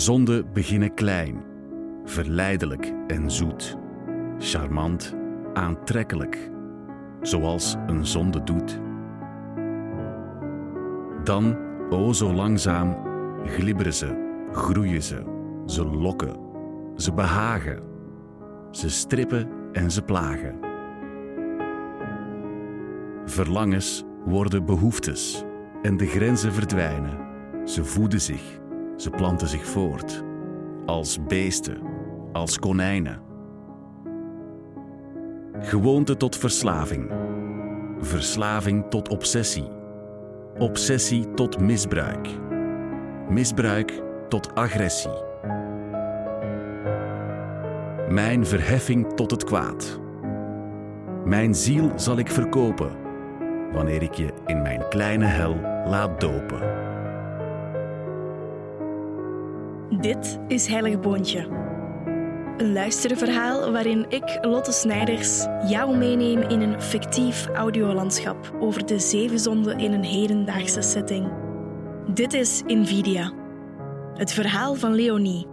Zonden beginnen klein, verleidelijk en zoet, charmant, aantrekkelijk, zoals een zonde doet. Dan, o zo langzaam, glibberen ze, groeien ze, ze lokken, ze behagen, ze strippen en ze plagen. Verlangens worden behoeftes en de grenzen verdwijnen. Ze voeden zich, ze planten zich voort, als beesten, als konijnen. Gewoonte tot verslaving, verslaving tot obsessie, obsessie tot misbruik, misbruik tot agressie. Mijn verheffing tot het kwaad. Mijn ziel zal ik verkopen wanneer ik je in mijn kleine hel laat dopen. Dit is Heilig Boontje. Een luisterverhaal waarin ik, Lotte Snijders, jou meeneem in een fictief audiolandschap over de zeven zonden in een hedendaagse setting. Dit is Invidia, het verhaal van Leonie,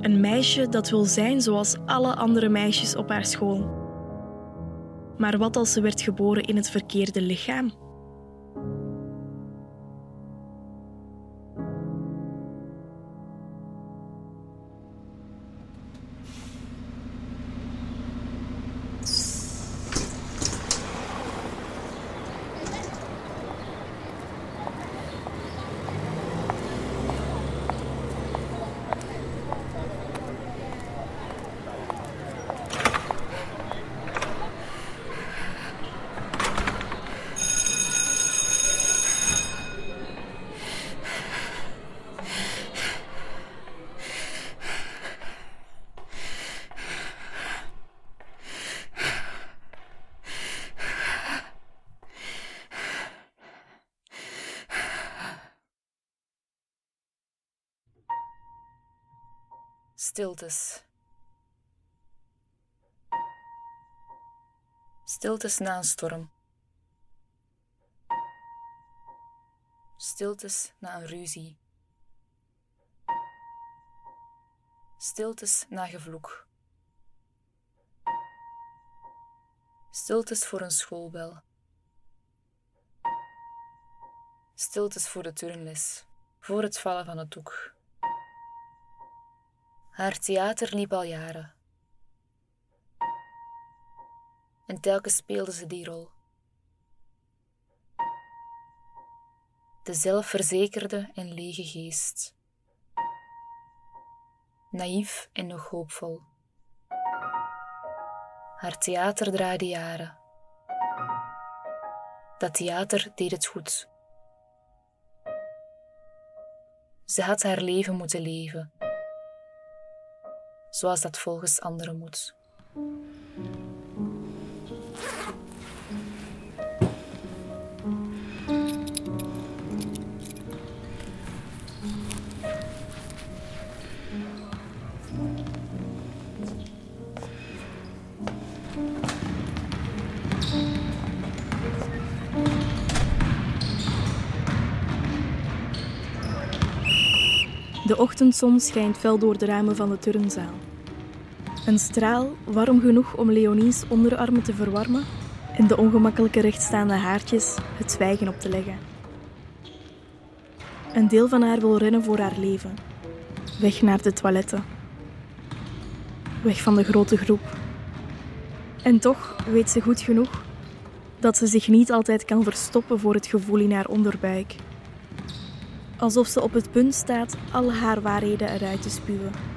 een meisje dat wil zijn zoals alle andere meisjes op haar school. Maar wat als ze werd geboren in het verkeerde lichaam? Stiltes. Stiltes na een storm. Stiltes na een ruzie. Stiltes na gevloek. Stiltes voor een schoolbel. Stiltes voor de turnles, voor het vallen van het doek. Haar theater liep al jaren. En telkens speelde ze die rol. De zelfverzekerde en lege geest. Naïef en nog hoopvol. Haar theater draaide jaren. Dat theater deed het goed. Ze had haar leven moeten leven zoals dat volgens anderen moet. De ochtendzon schijnt fel door de ramen van de turnzaal. Een straal warm genoeg om Leonie's onderarmen te verwarmen en de ongemakkelijke rechtstaande haartjes het zwijgen op te leggen. Een deel van haar wil rennen voor haar leven. Weg naar de toiletten. Weg van de grote groep. En toch weet ze goed genoeg dat ze zich niet altijd kan verstoppen voor het gevoel in haar onderbuik alsof ze op het punt staat alle haar waarheden eruit te spuwen.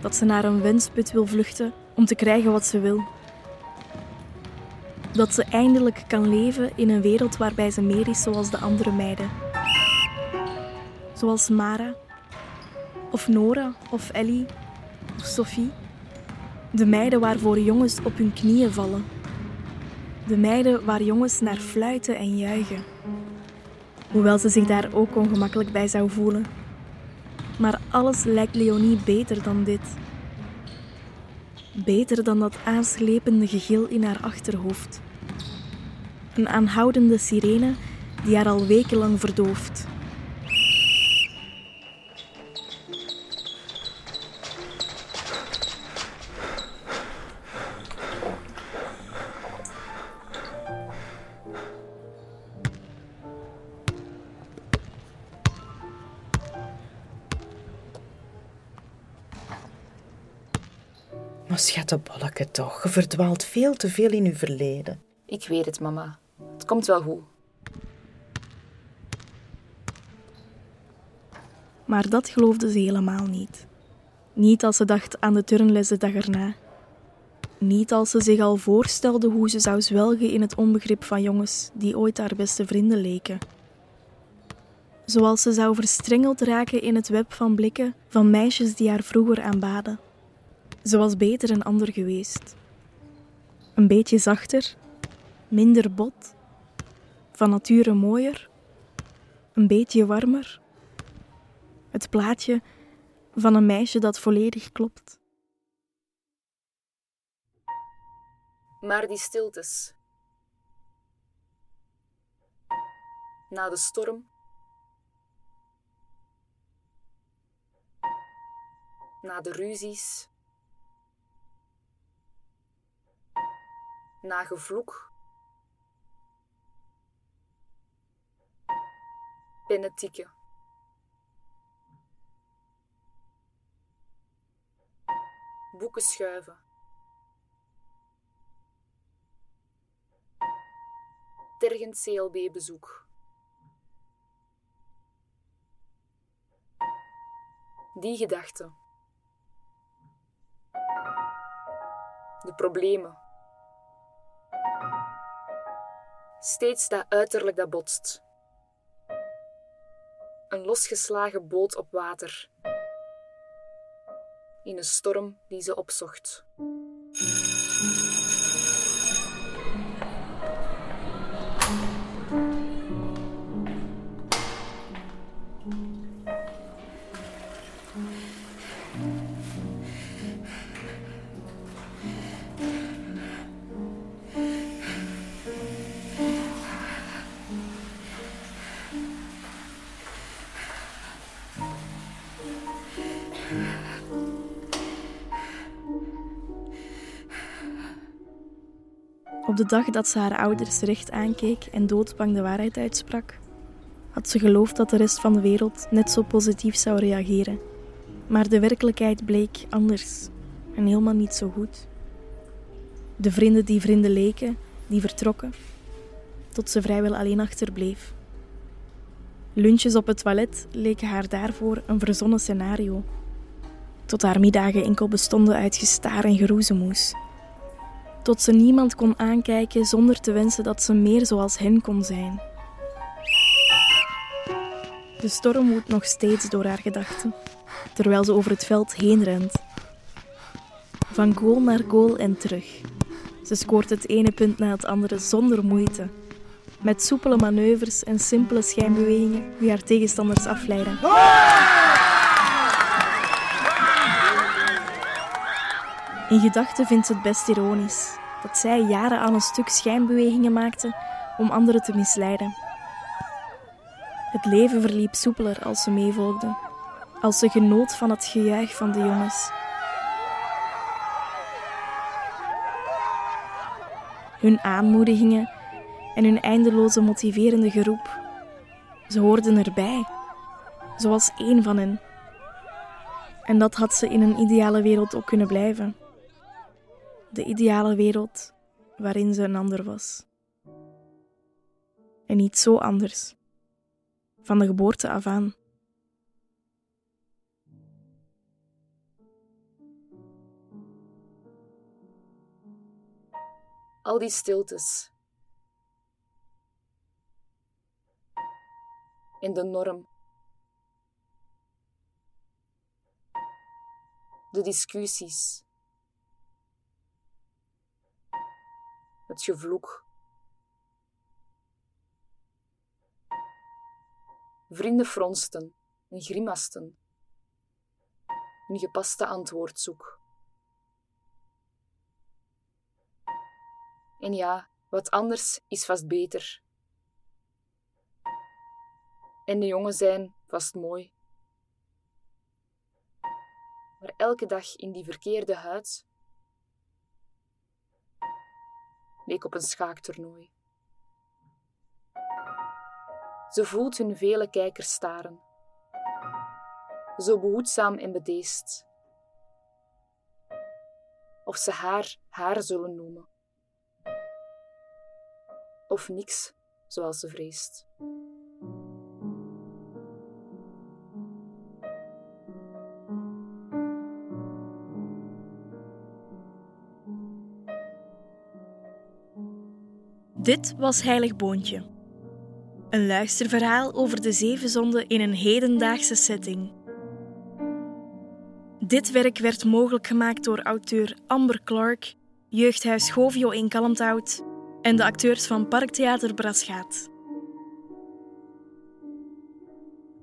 Dat ze naar een wensput wil vluchten om te krijgen wat ze wil. Dat ze eindelijk kan leven in een wereld waarbij ze meer is zoals de andere meiden. Zoals Mara, of Nora, of Ellie, of Sophie. De meiden waarvoor jongens op hun knieën vallen. De meiden waar jongens naar fluiten en juichen hoewel ze zich daar ook ongemakkelijk bij zou voelen. Maar alles lijkt Leonie beter dan dit. Beter dan dat aanslepende gegil in haar achterhoofd. Een aanhoudende sirene die haar al wekenlang verdooft. Schattenbolleke toch. Je verdwaalt veel te veel in uw verleden. Ik weet het, mama. Het komt wel goed. Maar dat geloofde ze helemaal niet. Niet als ze dacht aan de turnles de dag erna. Niet als ze zich al voorstelde hoe ze zou zwelgen in het onbegrip van jongens die ooit haar beste vrienden leken. Zoals ze zou verstrengeld raken in het web van blikken van meisjes die haar vroeger aanbaden. Ze was beter een ander geweest. Een beetje zachter, minder bot, van nature mooier, een beetje warmer. Het plaatje van een meisje dat volledig klopt. Maar die stiltes. Na de storm. Na de ruzies. Na gevloek. Pennetikken. Boeken schuiven. tergend CLB-bezoek. Die gedachte. De problemen. Steeds dat uiterlijk dat botst. Een losgeslagen boot op water. In een storm die ze opzocht. Op de dag dat ze haar ouders recht aankeek en doodsbang de waarheid uitsprak, had ze geloofd dat de rest van de wereld net zo positief zou reageren. Maar de werkelijkheid bleek anders en helemaal niet zo goed. De vrienden die vrienden leken, die vertrokken, tot ze vrijwel alleen achterbleef. Lunches op het toilet leken haar daarvoor een verzonnen scenario. Tot haar middagen enkel bestonden uit gestaar en geroezemoes. Tot ze niemand kon aankijken zonder te wensen dat ze meer zoals hen kon zijn. De storm woedt nog steeds door haar gedachten, terwijl ze over het veld heen rent. Van goal naar goal en terug. Ze scoort het ene punt na het andere zonder moeite. Met soepele manoeuvres en simpele schijnbewegingen die haar tegenstanders afleiden. In gedachten vindt ze het best ironisch dat zij jaren aan een stuk schijnbewegingen maakte om anderen te misleiden. Het leven verliep soepeler als ze meevolgde, als ze genoot van het gejuich van de jongens. Hun aanmoedigingen en hun eindeloze motiverende geroep. Ze hoorden erbij, zoals één van hen. En dat had ze in een ideale wereld ook kunnen blijven. De ideale wereld waarin ze een ander was. En niet zo anders. Van de geboorte af aan. Al die stiltes. In de norm. De discussies. Het gevloek. Vrienden fronsten en grimasten. Een gepaste antwoord zoek. En ja, wat anders is vast beter. En de jongen zijn vast mooi. Maar elke dag in die verkeerde huid leek op een schaaktoernooi. Ze voelt hun vele kijkers staren. Zo behoedzaam en bedeesd. of ze haar haar zullen noemen. Of niks, zoals ze vreest. Dit was Heilig Boontje. Een luisterverhaal over de zeven zonden in een hedendaagse setting. Dit werk werd mogelijk gemaakt door auteur Amber Clark, jeugdhuis Govio in Kalmthout en de acteurs van Parktheater Brasgaat.